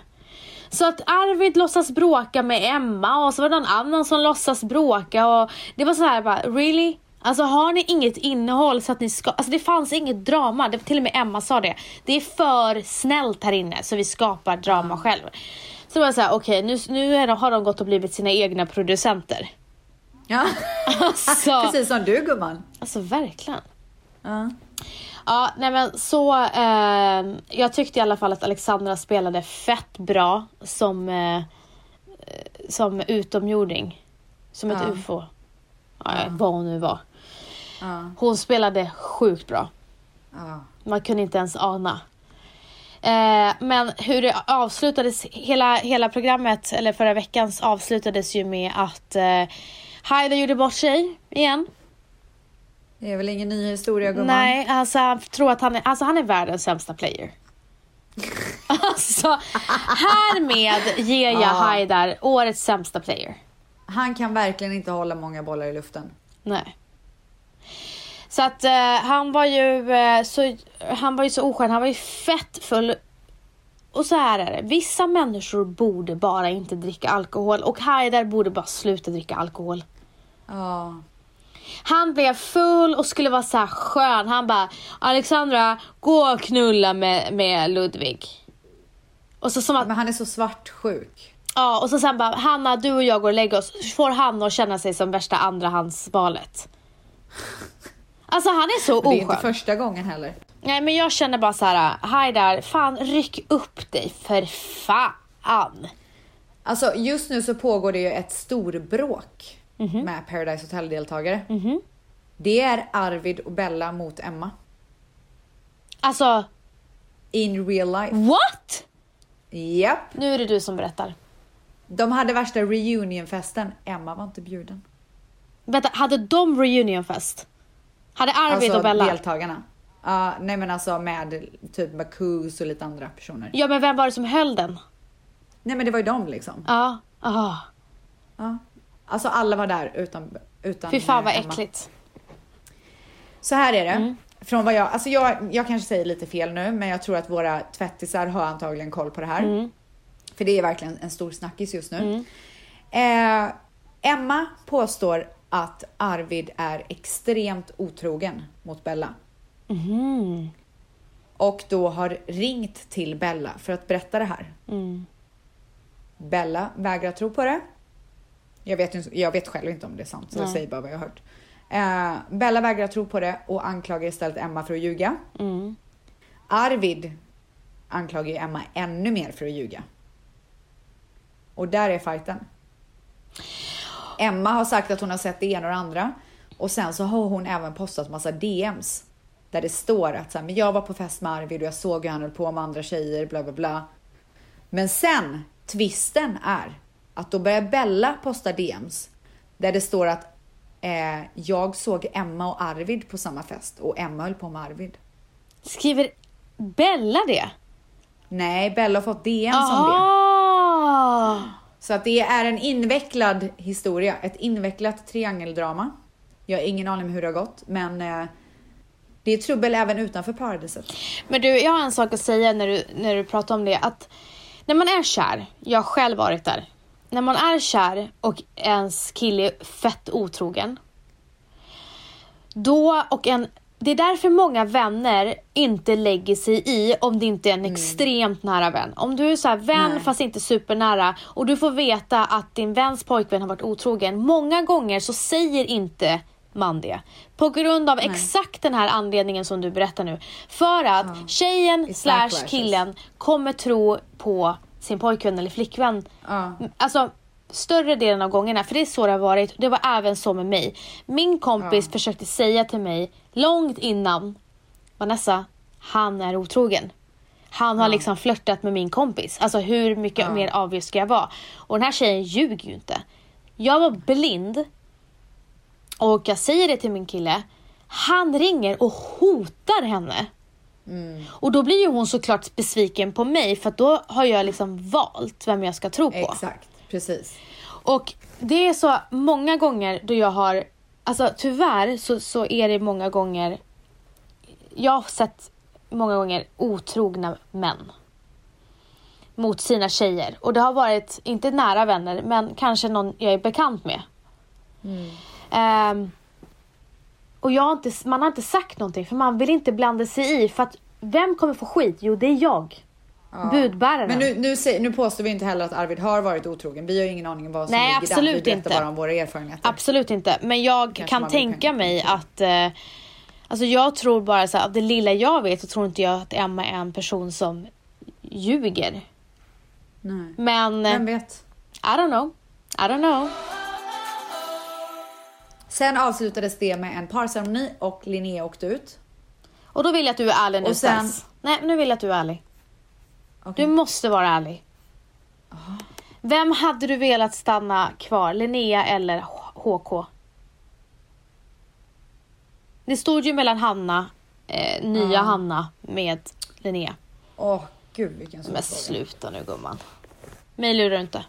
Så att Arvid låtsas bråka med Emma och så var det någon annan som låtsas bråka och det var så här bara, really? Alltså har ni inget innehåll så att ni ska, alltså det fanns inget drama, det, till och med Emma sa det. Det är för snällt här inne så vi skapar drama själv. Så det var så här, okej nu, nu är de, har de gått och blivit sina egna producenter. Ja. [laughs] [laughs] Alltså, Precis som du gumman. alltså verkligen. Ja. Ja, nej men så. Eh, jag tyckte i alla fall att Alexandra spelade fett bra som, eh, som utomjording. Som ett Ja. ufo. Ja, Vad hon nu var. Ja. Hon spelade sjukt bra. Ja. Man kunde inte ens ana. Eh, men hur det avslutades, hela, hela programmet, eller förra veckans avslutades ju med att eh, Haida gjorde bort sig igen. Det är väl ingen ny historia gumman? Nej, alltså jag tror att han är, alltså han är världens sämsta player. [laughs] alltså, härmed ger jag Ja. Haidar årets sämsta player. Han kan verkligen inte hålla många bollar i luften. Nej. Så att eh, han var ju eh, så, han var ju så oskön, han var ju fett full. Och så här är det, vissa människor borde bara inte dricka alkohol och Haidar borde bara sluta dricka alkohol. Ja. Han blev full och skulle vara så här skön. Han bara Alexandra, gå och knulla med, med Ludvig. Och så som att, Men han är så svartsjuk. Ja, och så sen bara Hanna, du och jag går och lägger oss. Får han att känna sig som värsta andrahandsvalet. Alltså han är så Och det är inte oskön. första gången heller. Nej men jag känner bara så här, Haidar, fan ryck upp dig för fan. Alltså just nu så pågår det ju ett storbråk med Paradise Hotel-deltagare. Mhm. Det är Arvid och Bella mot Emma. Alltså, In real life. what? Japp. Nu är det du som berättar. De hade värsta reunionfesten. Emma var inte bjuden. Vänta, hade de reunionfest? Hade Arvid alltså och Bella? deltagarna. Ja, nej men alltså med typ Marcus och lite andra personer. Ja men vem var det som höll den? Nej men det var ju de liksom. Ja, ah. Ja. Alltså alla var där utan, utan Fy fan vad eh, Emma. äckligt. Så här är det. Mm. Från vad jag, alltså jag, jag kanske säger lite fel nu, men jag tror att våra tvättisar har antagligen koll på det här. Mm. För det är verkligen en stor snackis just nu. Eh, Emma påstår att Arvid är extremt otrogen mot Bella. Mhm. Och då har ringt till Bella för att berätta det här. Mm. Bella vägrar tro på det. Jag vet, jag vet själv inte om det är sant, så jag Nej. säger bara vad jag har hört. Eh, Bella vägrar tro på det och anklagar istället Emma för att ljuga. Mm. Arvid anklagar ju Emma ännu mer för att ljuga. Och där är fighten. Emma har sagt att hon har sett det ena och det andra. Och sen så har hon även postat massa DMs. Där det står att så här, men jag var på fest med Arvid och jag såg hur han höll på med andra tjejer, bla bla bla. Men sen, twisten är att då börjar Bella posta DMs. Där det står att eh, jag såg Emma och Arvid på samma fest och Emma höll på med Arvid. Skriver Bella det? Nej, Bella har fått DMs om det. Så att det är en invecklad historia, ett invecklat triangeldrama. Jag har ingen aning om hur det har gått, men eh, det är trubbel även utanför paradiset. Men du, jag har en sak att säga när du, när du pratar om det. Att när man är kär, jag har själv varit där. När man är kär och ens kille är fett otrogen. Då, och en, det är därför många vänner inte lägger sig i om det inte är en extremt nära vän. Om du är så här vän Nej. fast inte supernära och du får veta att din väns pojkvän har varit otrogen. Många gånger så säger inte man det. På grund av exakt den här anledningen som du berättar nu. För att tjejen It's slash killen kommer tro på sin pojkvän eller flickvän. Ja. Alltså större delen av gångerna, för det är så det har varit. Det var även så med mig. Min kompis försökte säga till mig långt innan Vanessa, han är otrogen. Han har liksom flörtat med min kompis. Alltså hur mycket mer obvious ska jag vara? Och den här tjejen ljuger ju inte. Jag var blind. Och jag säger det till min kille. Han ringer och hotar henne. Och då blir ju hon såklart besviken på mig för då har jag liksom valt vem jag ska tro på. Exakt, precis. Och det är så många gånger då jag har, alltså tyvärr så, så är det många gånger, jag har sett många gånger otrogna män mot sina tjejer. Och det har varit, inte nära vänner, men kanske någon jag är bekant med. Ehm, och jag har inte, man har inte sagt någonting för man vill inte blanda sig i. För att vem kommer få skit? Jo, det är jag. Budbäraren. Men nu, nu, sä- nu påstår vi inte heller att Arvid har varit otrogen. Vi har ju ingen aning om vad som Nej, ligger absolut där. Vi berättar inte. bara om våra erfarenheter. Absolut inte. Men jag Kanske kan tänka mig att... Eh, alltså jag tror bara så här, av det lilla jag vet så tror inte jag att Emma är en person som ljuger. Nej. Men eh, Vem vet? I don't know. I don't know. Sen avslutades det med en parceremoni och Linnea åkte ut. Och då vill jag att du är ärlig nu Och sen- Stas. Nej, nu vill jag att du är ärlig. Okej. Du måste vara ärlig. Vem hade du velat stanna kvar? Linnea eller HK? Det stod ju mellan Hanna, eh, nya Ja. Hanna med Linnea. Åh gud vilken svår Men sluta nu gumman. Mig lurar du inte.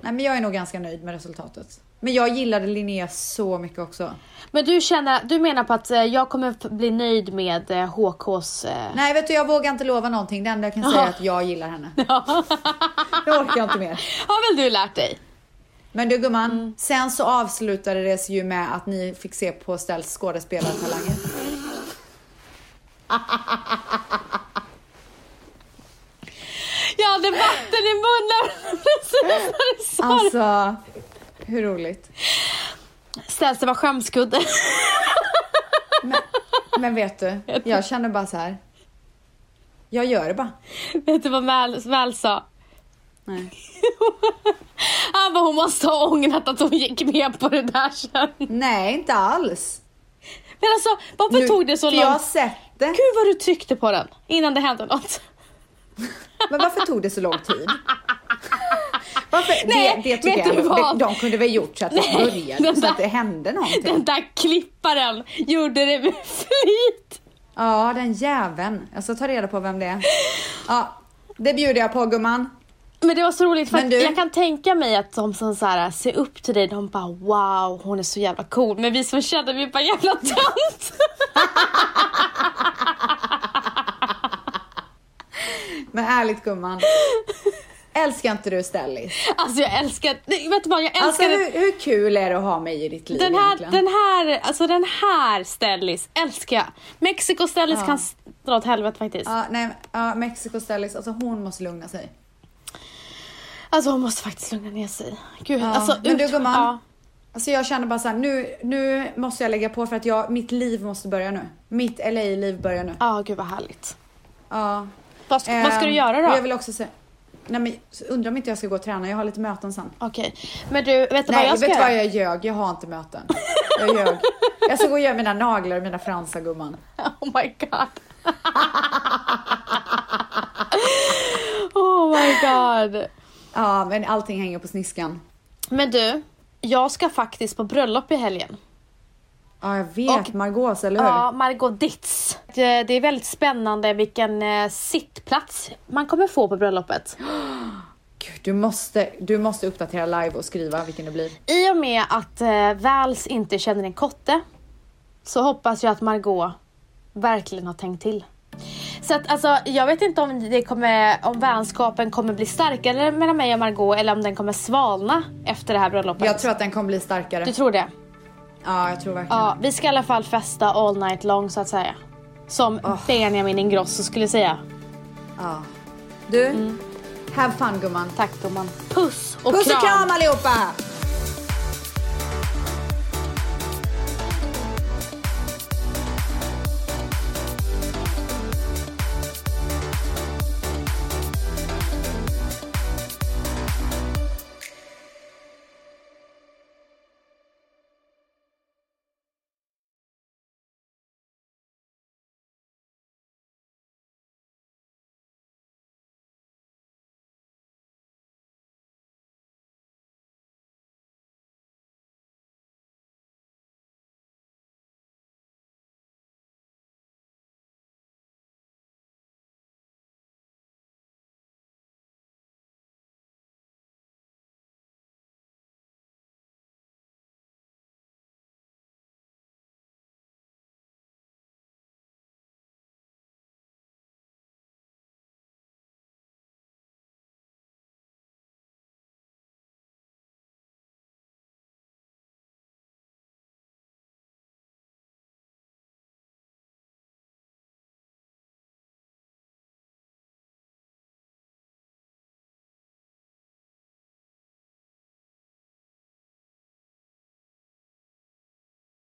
Nej men jag är nog ganska nöjd med resultatet. Men jag gillade Linnea så mycket också. Men du känner, du menar på att eh, jag kommer bli nöjd med eh, HKs... Eh... Nej vet du jag vågar inte lova någonting. Det enda jag kan säga är att jag gillar henne. [laughs] Jag orkar inte mer. [laughs] Har väl du lärt dig? Men du gumman, Mm. sen så avslutade det sig ju med att ni fick se på Stells skådespelartalanger. [laughs] Jag hade vatten i munnen precis när du sa det. Alltså, hur roligt. Ställs det var skämskudde. Men, men vet du, jag känner bara så här. Jag gör det bara. Vet du vad Mal, Mal sa? Nej. [laughs] Han bara, hon måste ha ångrat att hon gick med på det där sen. Nej, inte alls. Men alltså, varför Nu- tog det så för Jag har långt? sett det. Gud vad du tryckte på den innan det hände något. Men varför tog det så lång tid? [laughs] Varför? Nej, det, det tycker jag ändå- vad? de, de kunde väl gjort så att det började, den så där- att det hände någonting. Den där klipparen gjorde det med [laughs] flit. Ja, den jäveln. Jag ska ta reda på vem det är. Ja, det bjuder jag på gumman. Men det var så roligt för du- jag kan tänka mig att de som så här, ser upp till dig, de bara wow, hon är så jävla cool. Men vi som känner, vi bara jävla tönt. [laughs] Men ärligt gumman. [laughs] Älskar inte du Stellis? Alltså jag älskar, nej, vet du vad, jag Alltså älskar hur, hur kul är det att ha mig i ditt liv den här, egentligen? den här, alltså den här Stellis älskar jag. Mexico Stellis Ja. kan dra åt helvete faktiskt. Ja, nej, ja, Mexico Stellis, alltså hon måste lugna sig. Alltså hon måste faktiskt lugna ner sig. Gud, Ja, alltså men du, gumman. ja. Alltså jag känner bara så här, nu, nu måste jag lägga på för att jag, mitt liv måste börja nu. Mitt LA-liv börjar nu. Ja, gud vad härligt. Ja. Vad, ska- vad ska du Ehm, göra då? Jag vill också säga, nej men undrar om inte jag ska gå och träna, jag har lite möten sen. Okej, men du, vet du vad Nej, jag ska vet du vad jag ljög? Jag har inte möten. Jag ljög. Jag ska gå och göra mina naglar och mina fransar gumman. [laughs] Oh my god. oh my god. Ja, men allting hänger på sniskan. Men du, jag ska faktiskt på bröllop i helgen. Ja, jag vet. Och- Margaux, eller hur? Ja, Margot Ditz. Det, är väldigt spännande vilken eh, sittplats man kommer få på bröllopet. [gasps] Gud, du, måste, du måste uppdatera live och skriva vilken det blir. I och med att eh, Vals inte känner en kotte så hoppas jag att Margot verkligen har tänkt till. Så att alltså, jag vet inte om, det kommer, om vänskapen kommer bli starkare mellan mig och Margot eller om den kommer svalna efter det här bröllopet. Jag tror att den kommer bli starkare. Du tror det? Ja, jag tror verkligen Ja, vi ska i alla fall festa all night long så att säga. Som Benjamin Ingrosso skulle säga. Ja. Du, have fun gumman. Tack gumman. Puss och Puss och kram! kram allihopa!